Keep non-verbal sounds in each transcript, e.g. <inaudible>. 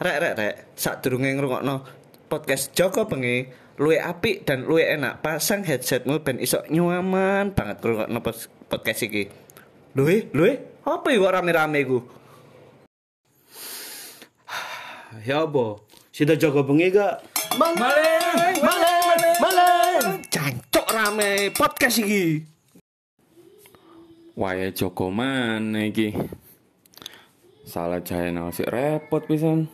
rek rek rek sadurunge ngrungokno podcast Joko Bengi luwe apik dan luwe enak pasang headsetmu ben iso nyaman banget ngrungokno pos- podcast iki. Luwe, luwe, apa iku rame-rame iku? <sighs> Ya apa? Sida jaga bengi gak? Maleng, maleng, maleng. Cancok rame podcast iki. Wae Joko mana iki? Salah jahe sik repot pisan.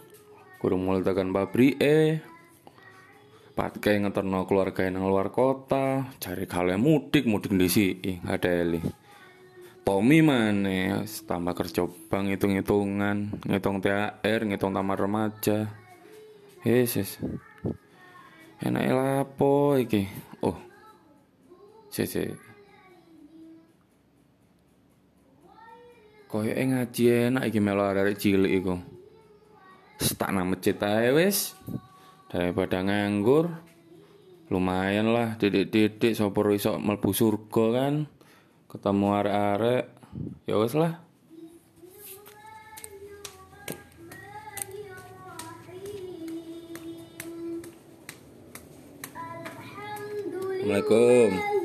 Kurang mulai tekan pabrik eh. Pat kayak ngeterno keluarga nang luar kota, cari kalian mudik, mudik di sini, ada eli. Tommy mana, tambah kerja bang hitung-hitungan, ngitung THR, ngitung taman remaja. Yesus. Enak lapo iki. Oh. Si. Koyoke ngaji enak iki melu arek cilik iku. Setak nang masjid ae wis. Daripada nganggur. Lumayan lah didik-didik sapa iso mlebu surga kan. Ketemu arek-arek. Ya wis lah. Assalamualaikum.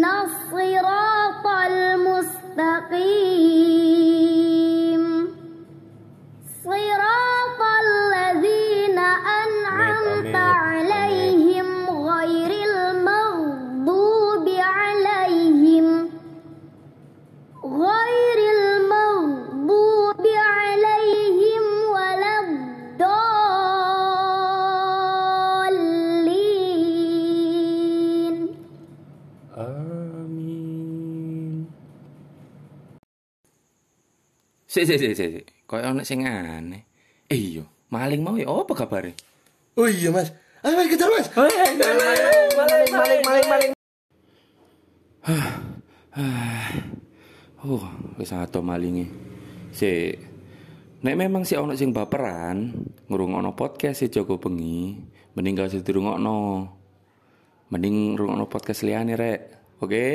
اهدنا الصراط Amin. Si si si si. si. Kayak ana sing aneh. Eh iya, maling mau ya apa kabare? Oh iya mas. Ayo mas kejar mas. Oh, <sighs> wis ato malinge. Si Nek memang si ono sing baperan ngrungokno podcast si Joko Bengi, mending gak usah dirungokno. Mending ngrungokno podcast liyane rek. Oke?